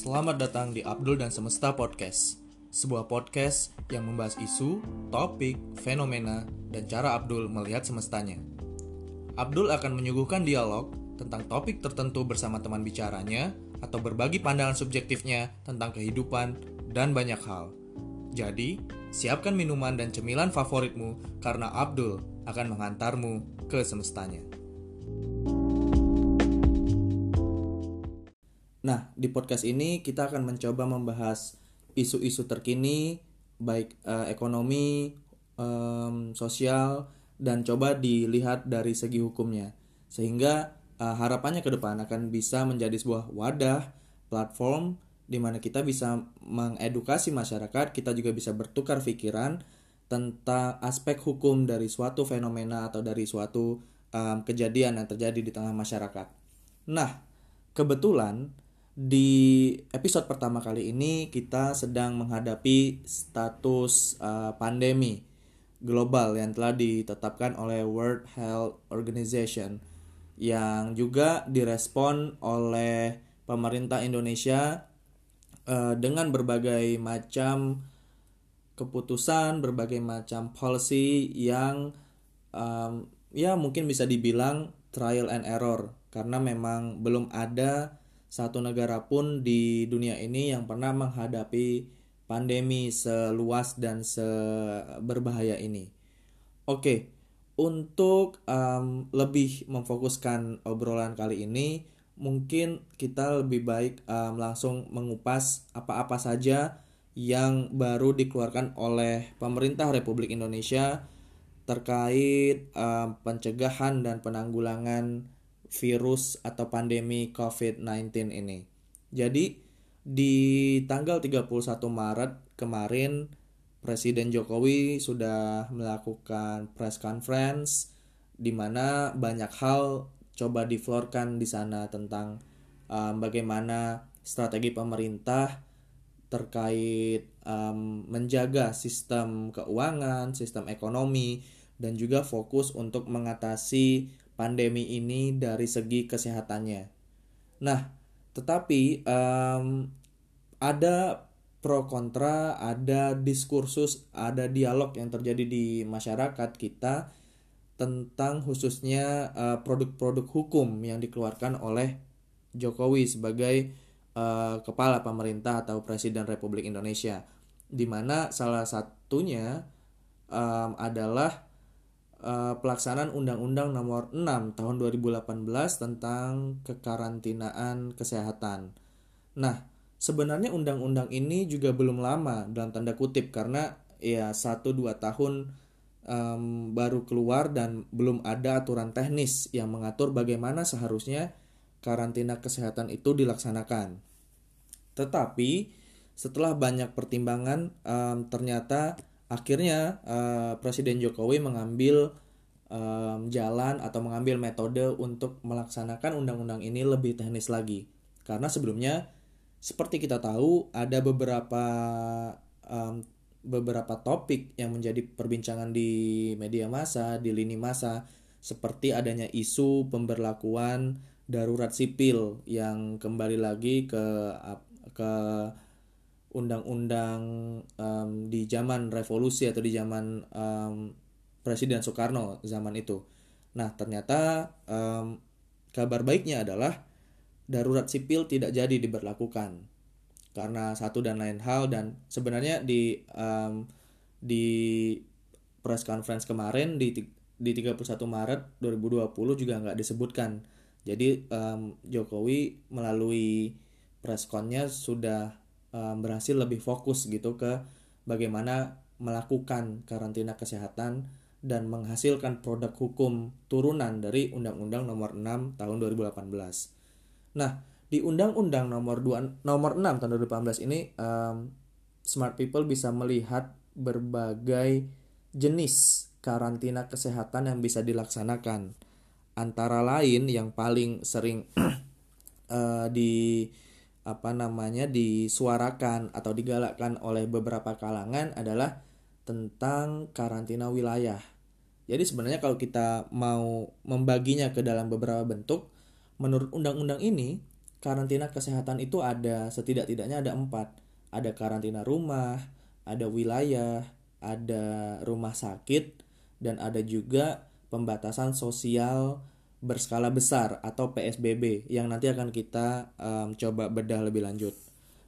Selamat datang di Abdul dan Semesta Podcast, sebuah podcast yang membahas isu, topik, fenomena, dan cara Abdul melihat semestanya. Abdul akan menyuguhkan dialog tentang topik tertentu bersama teman bicaranya atau berbagi pandangan subjektifnya tentang kehidupan dan banyak hal. Jadi, siapkan minuman dan cemilan favoritmu karena Abdul akan mengantarmu ke semestanya. Nah, di podcast ini kita akan mencoba membahas isu-isu terkini, baik uh, ekonomi, um, sosial, dan coba dilihat dari segi hukumnya. Sehingga uh, harapannya ke depan akan bisa menjadi sebuah wadah, platform, di mana kita bisa mengedukasi masyarakat, kita juga bisa bertukar pikiran tentang aspek hukum dari suatu fenomena atau dari suatu um, kejadian yang terjadi di tengah masyarakat. Nah, kebetulan di episode pertama kali ini kita sedang menghadapi status uh, pandemi global yang telah ditetapkan oleh World Health Organization yang juga direspon oleh pemerintah Indonesia uh, dengan berbagai macam keputusan, berbagai macam policy yang um, ya mungkin bisa dibilang trial and error. Karena memang belum ada satu negara pun di dunia ini yang pernah menghadapi pandemi seluas dan seberbahaya ini. Oke, untuk um, lebih memfokuskan obrolan kali ini, mungkin kita lebih baik um, langsung mengupas apa-apa saja yang baru dikeluarkan oleh pemerintah Republik Indonesia terkait um, pencegahan dan penanggulangan virus atau pandemi COVID-19 ini. Jadi di tanggal 31 Maret kemarin Presiden Jokowi sudah melakukan press conference di mana banyak hal coba diflorkan di sana tentang um, bagaimana strategi pemerintah terkait um, menjaga sistem keuangan, sistem ekonomi, dan juga fokus untuk mengatasi pandemi ini dari segi kesehatannya. Nah, tetapi um, ada pro kontra, ada diskursus, ada dialog yang terjadi di masyarakat kita tentang khususnya eh, produk-produk hukum yang dikeluarkan oleh Jokowi sebagai uh, kepala pemerintah atau presiden Republik Indonesia, di mana salah satunya um, adalah uh, pelaksanaan Undang-Undang Nomor 6 Tahun 2018 tentang kekarantinaan kesehatan. Nah, sebenarnya undang-undang ini juga belum lama dalam tanda kutip karena ya 1 2 tahun um, baru keluar dan belum ada aturan teknis yang mengatur bagaimana seharusnya karantina kesehatan itu dilaksanakan. Tetapi setelah banyak pertimbangan um, ternyata akhirnya uh, Presiden Jokowi mengambil um, jalan atau mengambil metode untuk melaksanakan undang-undang ini lebih teknis lagi. Karena sebelumnya seperti kita tahu ada beberapa um, beberapa topik yang menjadi perbincangan di media massa di lini massa seperti adanya isu pemberlakuan darurat sipil yang kembali lagi ke ke undang-undang um, di zaman revolusi atau di zaman um, Presiden Soekarno zaman itu. Nah ternyata um, kabar baiknya adalah darurat sipil tidak jadi diberlakukan karena satu dan lain hal dan sebenarnya di um, di press conference kemarin di di 31 Maret 2020 juga nggak disebutkan. Jadi um, Jokowi melalui press connya sudah um, berhasil lebih fokus gitu ke bagaimana melakukan karantina kesehatan dan menghasilkan produk hukum turunan dari Undang-Undang Nomor 6 Tahun 2018. Nah, di Undang-Undang Nomor 2 Nomor 6 Tahun 2018 ini um, smart people bisa melihat berbagai jenis karantina kesehatan yang bisa dilaksanakan. Antara lain yang paling sering uh, di apa namanya disuarakan atau digalakkan oleh beberapa kalangan adalah tentang karantina wilayah. Jadi sebenarnya kalau kita mau membaginya ke dalam beberapa bentuk, menurut undang-undang ini, karantina kesehatan itu ada setidak-tidaknya ada empat ada karantina rumah ada wilayah ada rumah sakit dan ada juga pembatasan sosial berskala besar atau PSBB yang nanti akan kita um, coba bedah lebih lanjut.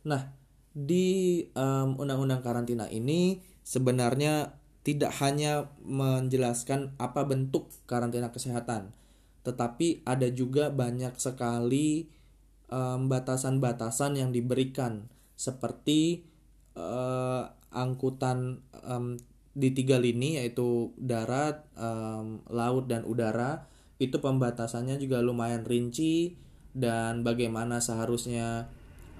Nah, di um, undang-undang karantina ini sebenarnya tidak hanya menjelaskan apa bentuk karantina kesehatan, tetapi ada juga banyak sekali batasan-batasan um, yang diberikan seperti uh, angkutan um, di tiga lini yaitu darat, um, laut dan udara itu pembatasannya juga lumayan rinci dan bagaimana seharusnya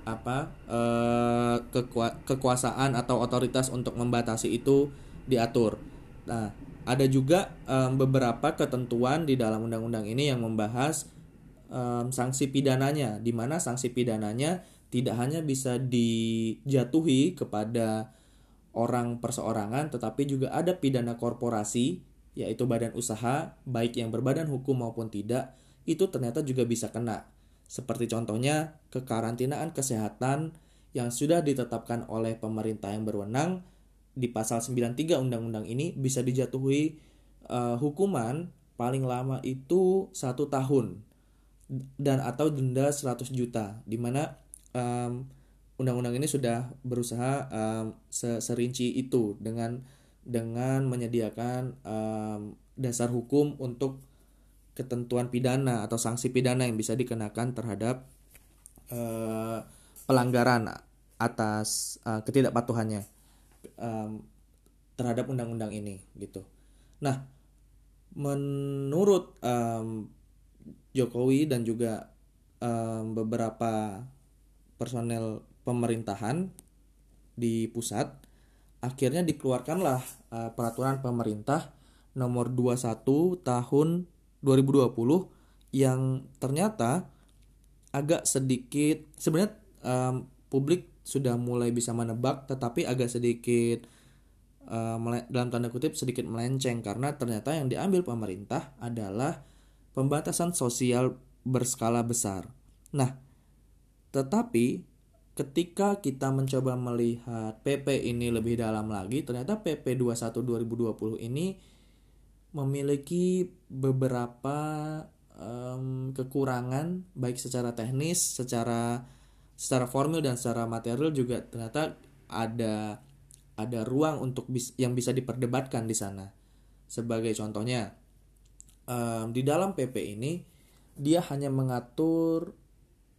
apa eh, kekua kekuasaan atau otoritas untuk membatasi itu diatur. Nah, ada juga um, beberapa ketentuan di dalam undang-undang ini yang membahas um, sanksi pidananya, di mana sanksi pidananya tidak hanya bisa dijatuhi kepada orang perseorangan, tetapi juga ada pidana korporasi yaitu badan usaha, baik yang berbadan hukum maupun tidak, itu ternyata juga bisa kena. Seperti contohnya kekarantinaan kesehatan yang sudah ditetapkan oleh pemerintah yang berwenang di pasal 93 undang-undang ini bisa dijatuhi uh, hukuman paling lama itu satu tahun dan atau denda 100 juta di mana undang-undang ini sudah berusaha um, serinci itu dengan dengan menyediakan um, dasar hukum untuk ketentuan pidana atau sanksi pidana yang bisa dikenakan terhadap uh, pelanggaran atas uh, ketidakpatuhannya um, terhadap undang-undang ini gitu. Nah, menurut um, Jokowi dan juga um, beberapa personel pemerintahan di pusat akhirnya dikeluarkanlah uh, peraturan pemerintah nomor 21 tahun 2020 yang ternyata agak sedikit sebenarnya um, publik sudah mulai bisa menebak tetapi agak sedikit uh, dalam tanda kutip sedikit melenceng karena ternyata yang diambil pemerintah adalah pembatasan sosial berskala besar. Nah, tetapi ketika kita mencoba melihat PP ini lebih dalam lagi, ternyata PP 21 2020 ini memiliki beberapa um, kekurangan baik secara teknis, secara secara formil dan secara material juga ternyata ada ada ruang untuk bis, yang bisa diperdebatkan di sana. Sebagai contohnya, um, di dalam PP ini dia hanya mengatur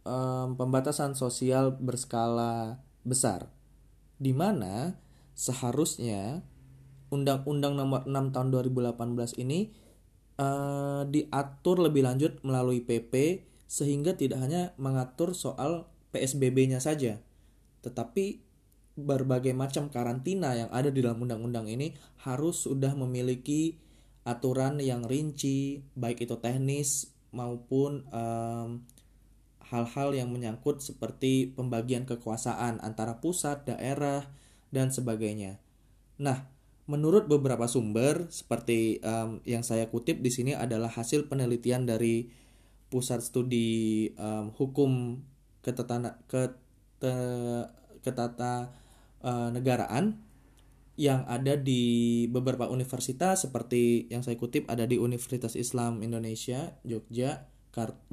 um, pembatasan sosial berskala besar di mana seharusnya Undang-Undang Nomor 6 Tahun 2018 ini uh, diatur lebih lanjut melalui PP sehingga tidak hanya mengatur soal PSBB-nya saja, tetapi berbagai macam karantina yang ada di dalam undang-undang ini harus sudah memiliki aturan yang rinci, baik itu teknis maupun um, hal-hal yang menyangkut seperti pembagian kekuasaan antara pusat, daerah, dan sebagainya. Nah, menurut beberapa sumber seperti um, yang saya kutip di sini adalah hasil penelitian dari Pusat Studi um, Hukum Ketetana, Kete, Ketata uh, Negaraan yang ada di beberapa universitas seperti yang saya kutip ada di Universitas Islam Indonesia Jogja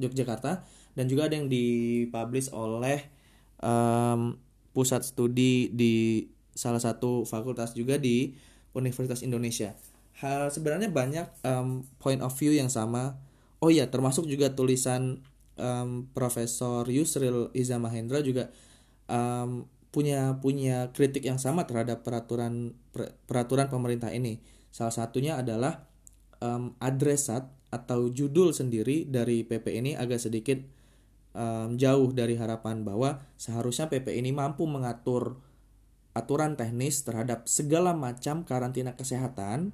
Yogyakarta dan juga ada yang dipublish oleh um, pusat studi di salah satu fakultas juga di Universitas Indonesia. Hal sebenarnya banyak um, point of view yang sama. Oh iya, termasuk juga tulisan um, Profesor Yusril Iza Mahendra juga um, punya punya kritik yang sama terhadap peraturan per, peraturan pemerintah ini. Salah satunya adalah um, adresat atau judul sendiri dari PP ini agak sedikit um, jauh dari harapan bahwa seharusnya PP ini mampu mengatur aturan teknis terhadap segala macam karantina kesehatan,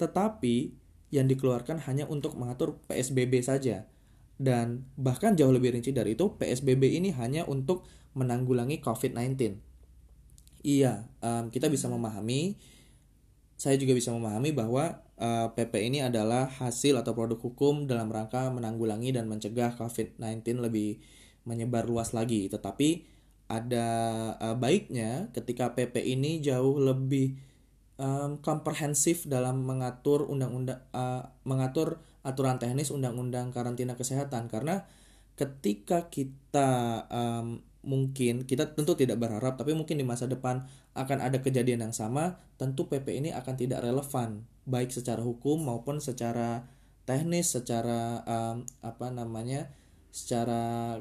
tetapi yang dikeluarkan hanya untuk mengatur PSBB saja. Dan bahkan jauh lebih rinci dari itu, PSBB ini hanya untuk menanggulangi COVID-19. Iya, um, kita bisa memahami, saya juga bisa memahami bahwa uh, eh, PP ini adalah hasil atau produk hukum dalam rangka menanggulangi dan mencegah COVID-19 lebih menyebar luas lagi. Tetapi ada uh, baiknya ketika PP ini jauh lebih um, komprehensif dalam mengatur undang-undang uh, mengatur aturan teknis undang-undang karantina kesehatan. Karena ketika kita um, mungkin kita tentu tidak berharap tapi mungkin di masa depan akan ada kejadian yang sama tentu PP ini akan tidak relevan baik secara hukum maupun secara teknis secara um, apa namanya secara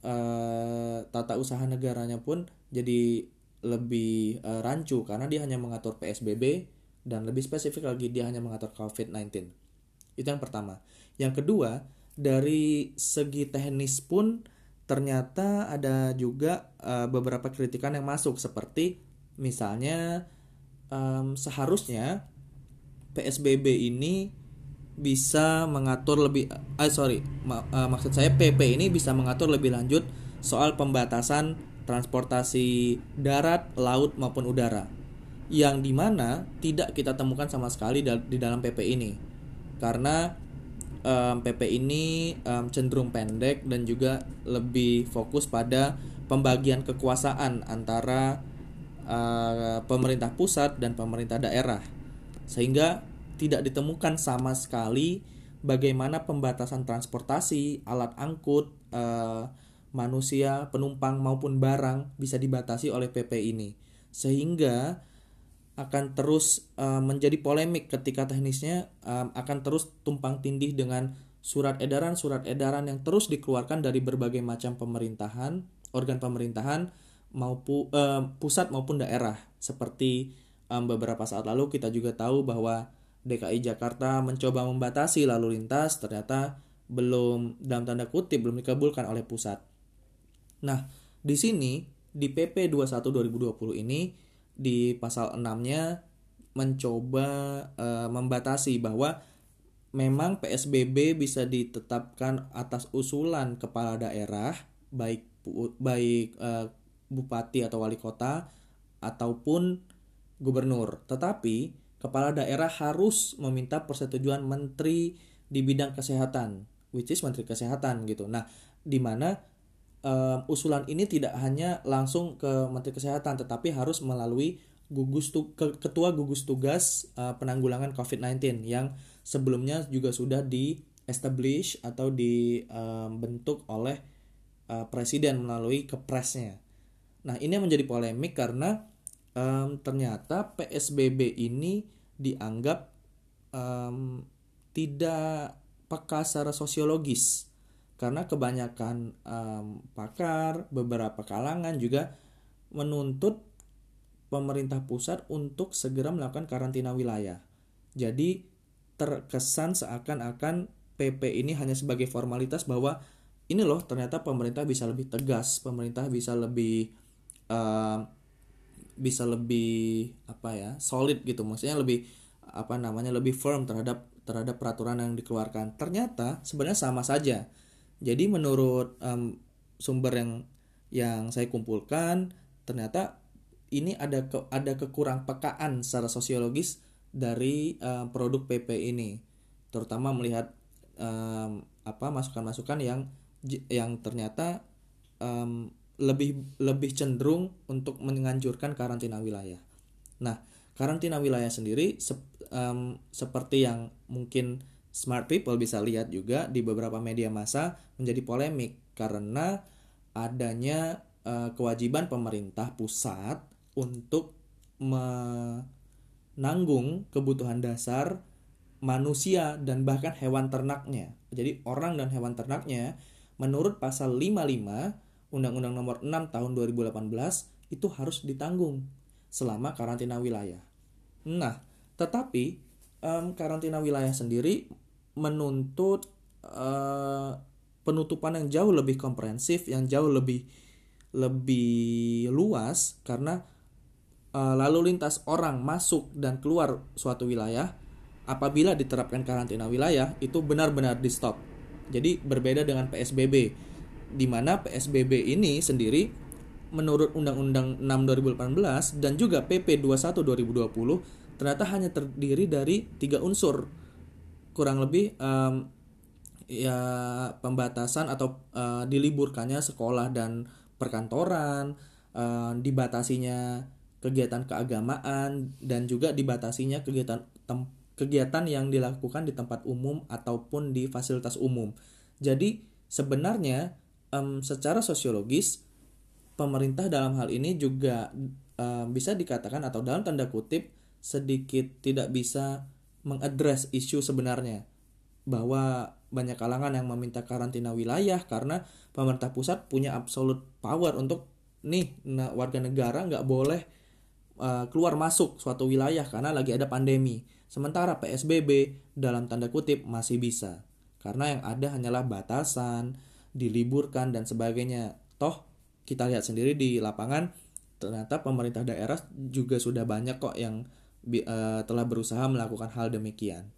uh, tata usaha negaranya pun jadi lebih uh, rancu karena dia hanya mengatur PSBB dan lebih spesifik lagi dia hanya mengatur COVID-19 itu yang pertama. Yang kedua dari segi teknis pun ternyata ada juga uh, beberapa kritikan yang masuk seperti misalnya um, seharusnya PSBB ini bisa mengatur lebih uh, sorry mak uh, maksud saya PP ini bisa mengatur lebih lanjut soal pembatasan transportasi darat, laut maupun udara. Yang di mana tidak kita temukan sama sekali di dalam PP ini. Karena um, PP ini um, cenderung pendek dan juga lebih fokus pada pembagian kekuasaan antara uh, pemerintah pusat dan pemerintah daerah. Sehingga tidak ditemukan sama sekali bagaimana pembatasan transportasi alat angkut uh, manusia penumpang maupun barang bisa dibatasi oleh PP ini. Sehingga akan terus uh, menjadi polemik ketika teknisnya um, akan terus tumpang tindih dengan surat edaran-surat edaran yang terus dikeluarkan dari berbagai macam pemerintahan, organ pemerintahan maupun uh, pusat maupun daerah. Seperti um, beberapa saat lalu kita juga tahu bahwa DKI Jakarta mencoba membatasi lalu lintas ternyata belum dalam tanda kutip belum dikabulkan oleh pusat. Nah, di sini di PP 21 2020 ini di pasal 6-nya mencoba uh, membatasi bahwa memang PSBB bisa ditetapkan atas usulan kepala daerah baik baik uh, bupati atau wali kota ataupun gubernur. Tetapi kepala daerah harus meminta persetujuan menteri di bidang kesehatan, which is menteri kesehatan gitu. Nah, di mana um, usulan ini tidak hanya langsung ke Menteri Kesehatan tetapi harus melalui gugus tu ke, ketua gugus tugas uh, penanggulangan COVID-19 yang sebelumnya juga sudah di establish atau dibentuk oleh uh, presiden melalui kepresnya. Nah, ini menjadi polemik karena um, ternyata PSBB ini dianggap um, tidak peka secara sosiologis karena kebanyakan um, pakar beberapa kalangan juga menuntut pemerintah pusat untuk segera melakukan karantina wilayah. Jadi terkesan seakan-akan PP ini hanya sebagai formalitas bahwa ini loh ternyata pemerintah bisa lebih tegas, pemerintah bisa lebih uh, bisa lebih apa ya solid gitu, maksudnya lebih apa namanya lebih firm terhadap terhadap peraturan yang dikeluarkan. Ternyata sebenarnya sama saja jadi menurut um, sumber yang yang saya kumpulkan ternyata ini ada ke, ada kekurang pekaan secara sosiologis dari um, produk PP ini terutama melihat um, apa masukan-masukan yang yang ternyata um, lebih lebih cenderung untuk menganjurkan karantina wilayah. Nah, karantina wilayah sendiri sep, um, seperti yang mungkin smart people bisa lihat juga di beberapa media massa menjadi polemik karena adanya uh, kewajiban pemerintah pusat untuk menanggung kebutuhan dasar manusia dan bahkan hewan ternaknya. Jadi orang dan hewan ternaknya menurut pasal 55 Undang-Undang Nomor 6 Tahun 2018 itu harus ditanggung selama karantina wilayah. Nah, tetapi um, karantina wilayah sendiri menuntut uh, penutupan yang jauh lebih komprehensif, yang jauh lebih lebih luas karena uh, lalu lintas orang masuk dan keluar suatu wilayah apabila diterapkan karantina wilayah itu benar-benar di stop. Jadi berbeda dengan PSBB di mana PSBB ini sendiri menurut Undang-Undang 6 2018 dan juga PP 21 2020 ternyata hanya terdiri dari tiga unsur kurang lebih um, ya pembatasan atau uh, diliburkannya sekolah dan perkantoran, uh, dibatasinya kegiatan keagamaan dan juga dibatasinya kegiatan tem kegiatan yang dilakukan di tempat umum ataupun di fasilitas umum. Jadi sebenarnya um, secara sosiologis pemerintah dalam hal ini juga um, bisa dikatakan atau dalam tanda kutip sedikit tidak bisa mengadres isu sebenarnya bahwa banyak kalangan yang meminta karantina wilayah karena pemerintah pusat punya absolute power untuk nih nah, warga negara nggak boleh uh, keluar masuk suatu wilayah karena lagi ada pandemi Sementara PSBB dalam tanda kutip masih bisa. Karena yang ada hanyalah batasan, diliburkan dan sebagainya. Toh kita lihat sendiri di lapangan ternyata pemerintah daerah juga sudah banyak kok yang uh, telah berusaha melakukan hal demikian.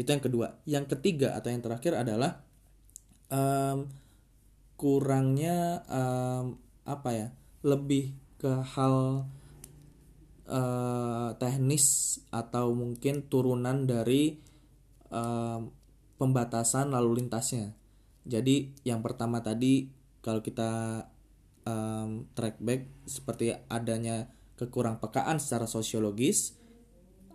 Itu yang kedua. Yang ketiga atau yang terakhir adalah um, kurangnya um, apa ya? Lebih ke hal uh, teknis atau mungkin turunan dari uh, pembatasan lalu lintasnya. Jadi yang pertama tadi kalau kita um, track back seperti adanya kekurang pekaan secara sosiologis.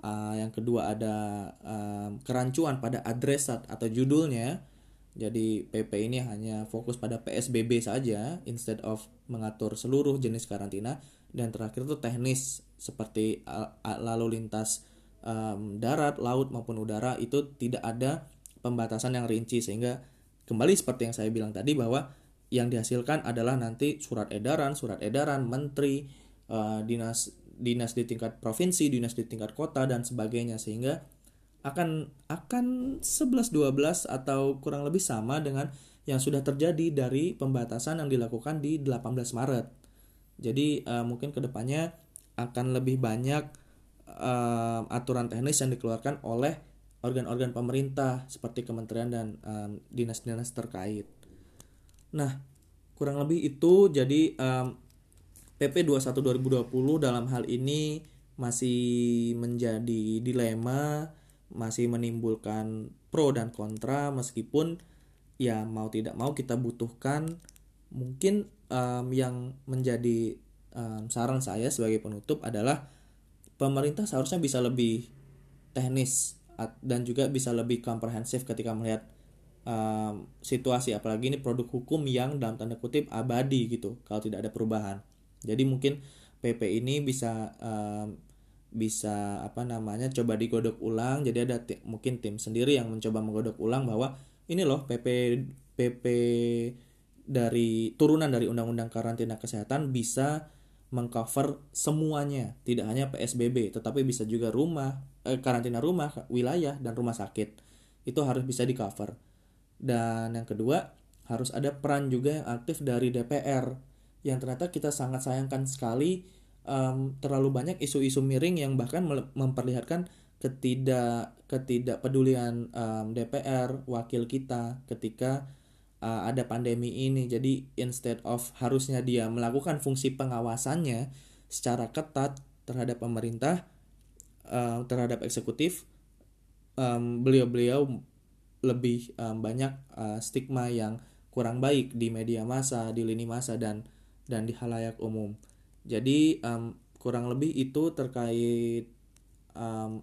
Uh, yang kedua ada um, kerancuan pada adresat atau judulnya. Jadi PP ini hanya fokus pada PSBB saja instead of mengatur seluruh jenis karantina dan terakhir itu teknis seperti lalu lintas um, darat, laut maupun udara itu tidak ada pembatasan yang rinci sehingga kembali seperti yang saya bilang tadi bahwa yang dihasilkan adalah nanti surat edaran, surat edaran menteri, uh, dinas dinas di tingkat provinsi, dinas di tingkat kota dan sebagainya sehingga akan akan 11 12 atau kurang lebih sama dengan yang sudah terjadi dari pembatasan yang dilakukan di 18 Maret. Jadi uh, mungkin ke depannya akan lebih banyak uh, aturan teknis yang dikeluarkan oleh organ-organ pemerintah seperti kementerian dan um, dinas-dinas terkait. Nah, kurang lebih itu jadi um, PP 21 2020 dalam hal ini masih menjadi dilema, masih menimbulkan pro dan kontra meskipun ya mau tidak mau kita butuhkan mungkin um, yang menjadi um, saran saya sebagai penutup adalah pemerintah seharusnya bisa lebih teknis dan juga bisa lebih komprehensif ketika melihat um, situasi apalagi ini produk hukum yang dalam tanda kutip abadi gitu kalau tidak ada perubahan jadi mungkin PP ini bisa um, bisa apa namanya coba digodok ulang jadi ada mungkin tim sendiri yang mencoba menggodok ulang bahwa ini loh PP PP dari turunan dari undang-undang karantina kesehatan bisa mengcover semuanya, tidak hanya PSBB, tetapi bisa juga rumah, eh, karantina rumah, wilayah dan rumah sakit. Itu harus bisa di cover. Dan yang kedua, harus ada peran juga yang aktif dari DPR yang ternyata kita sangat sayangkan sekali um, terlalu banyak isu-isu miring yang bahkan memperlihatkan ketidak ketidakpedulian um, DPR wakil kita ketika uh, ada pandemi ini. Jadi instead of harusnya dia melakukan fungsi pengawasannya secara ketat terhadap pemerintah, uh, terhadap eksekutif, um, beliau-beliau lebih um, banyak uh, stigma yang kurang baik di media massa, di lini massa dan dan di halayak umum. Jadi um, kurang lebih itu terkait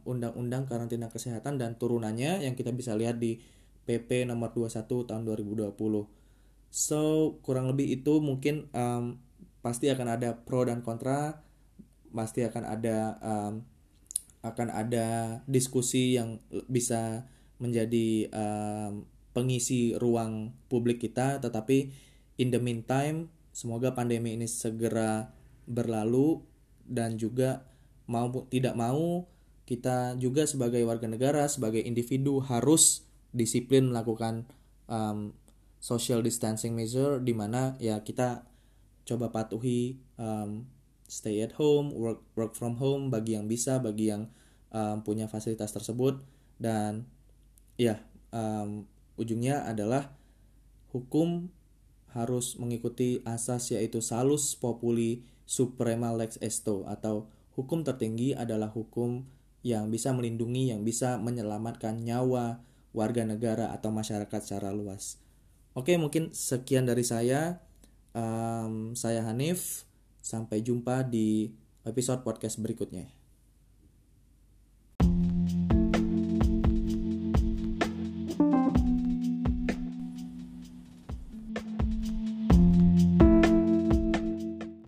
undang-undang um, karantina kesehatan dan turunannya yang kita bisa lihat di PP nomor 21 tahun 2020. So, kurang lebih itu mungkin um, pasti akan ada pro dan kontra, pasti akan ada um, akan ada diskusi yang bisa menjadi um, pengisi ruang publik kita, tetapi in the meantime, semoga pandemi ini segera berlalu dan juga mau tidak mau kita juga sebagai warga negara, sebagai individu harus disiplin melakukan um, social distancing measure di mana ya kita coba patuhi um, stay at home, work work from home bagi yang bisa, bagi yang um, punya fasilitas tersebut. Dan ya um, ujungnya adalah hukum harus mengikuti asas yaitu salus populi suprema lex esto atau hukum tertinggi adalah hukum yang bisa melindungi, yang bisa menyelamatkan nyawa, warga negara atau masyarakat secara luas. Oke, mungkin sekian dari saya. Um, saya Hanif. Sampai jumpa di episode podcast berikutnya.